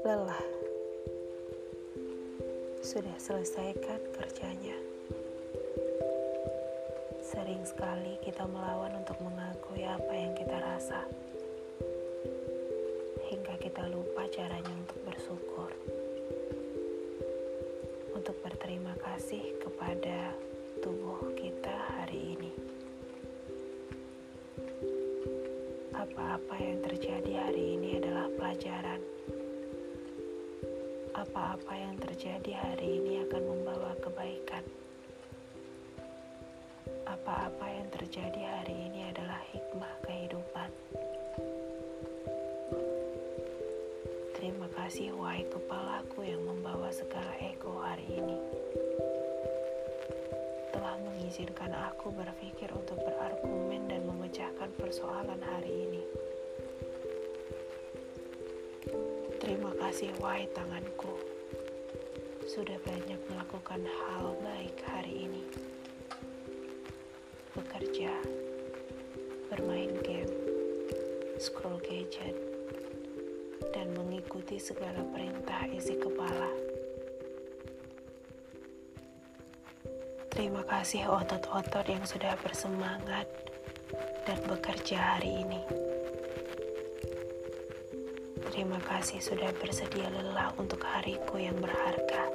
Lelah. Sudah selesaikan kerjanya. Sering sekali kita melawan untuk mengakui apa yang kita rasa. Hingga kita lupa caranya untuk bersyukur. Untuk berterima kasih kepada tubuh kita Apa-apa yang terjadi hari ini adalah pelajaran. Apa-apa yang terjadi hari ini akan membawa kebaikan. Apa-apa yang terjadi hari ini adalah hikmah kehidupan. Terima kasih, wahai kepalaku yang membawa segala ego hari ini mengizinkan aku berpikir untuk berargumen dan memecahkan persoalan hari ini. Terima kasih, wahai tanganku, sudah banyak melakukan hal baik hari ini. Bekerja, bermain game, scroll gadget, dan mengikuti segala perintah isi kepala. Terima kasih otot-otot yang sudah bersemangat dan bekerja hari ini. Terima kasih sudah bersedia lelah untuk hariku yang berharga.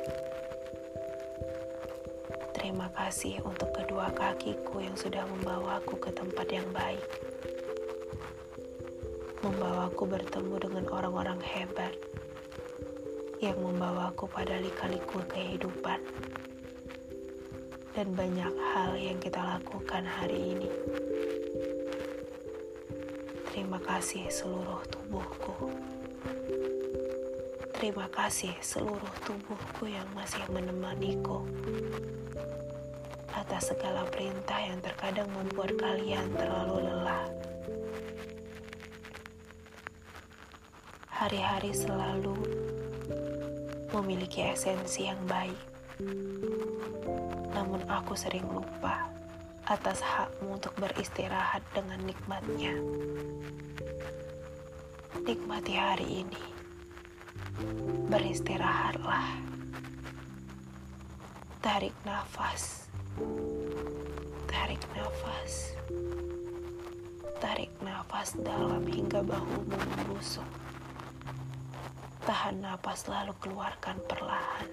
Terima kasih untuk kedua kakiku yang sudah membawaku ke tempat yang baik. Membawaku bertemu dengan orang-orang hebat yang membawaku pada lika-liku kehidupan dan banyak hal yang kita lakukan hari ini. Terima kasih seluruh tubuhku. Terima kasih seluruh tubuhku yang masih menemaniku atas segala perintah yang terkadang membuat kalian terlalu lelah. Hari-hari selalu memiliki esensi yang baik namun aku sering lupa atas hakmu untuk beristirahat dengan nikmatnya. Nikmati hari ini. Beristirahatlah. Tarik nafas. Tarik nafas. Tarik nafas dalam hingga bahumu membusuk. Tahan nafas lalu keluarkan perlahan.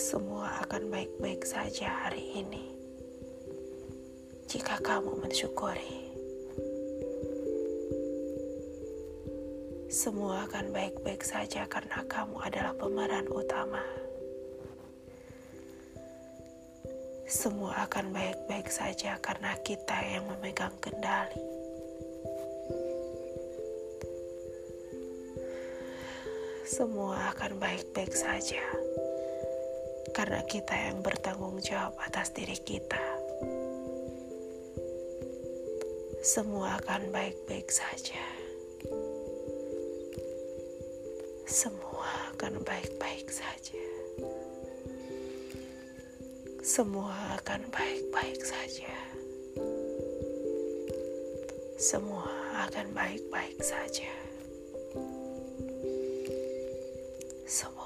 Semua akan baik-baik saja hari ini. Jika kamu mensyukuri, semua akan baik-baik saja karena kamu adalah pemeran utama. Semua akan baik-baik saja karena kita yang memegang kendali. Semua akan baik-baik saja karena kita yang bertanggung jawab atas diri kita. Semua akan baik-baik saja. Semua akan baik-baik saja. Semua akan baik-baik saja. Semua akan baik-baik saja. Semua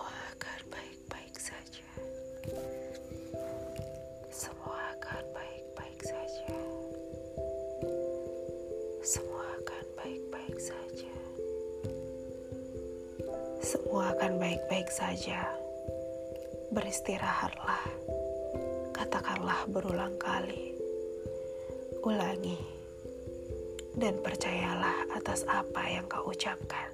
semua akan baik-baik saja. Beristirahatlah, katakanlah berulang kali, ulangi, dan percayalah atas apa yang kau ucapkan.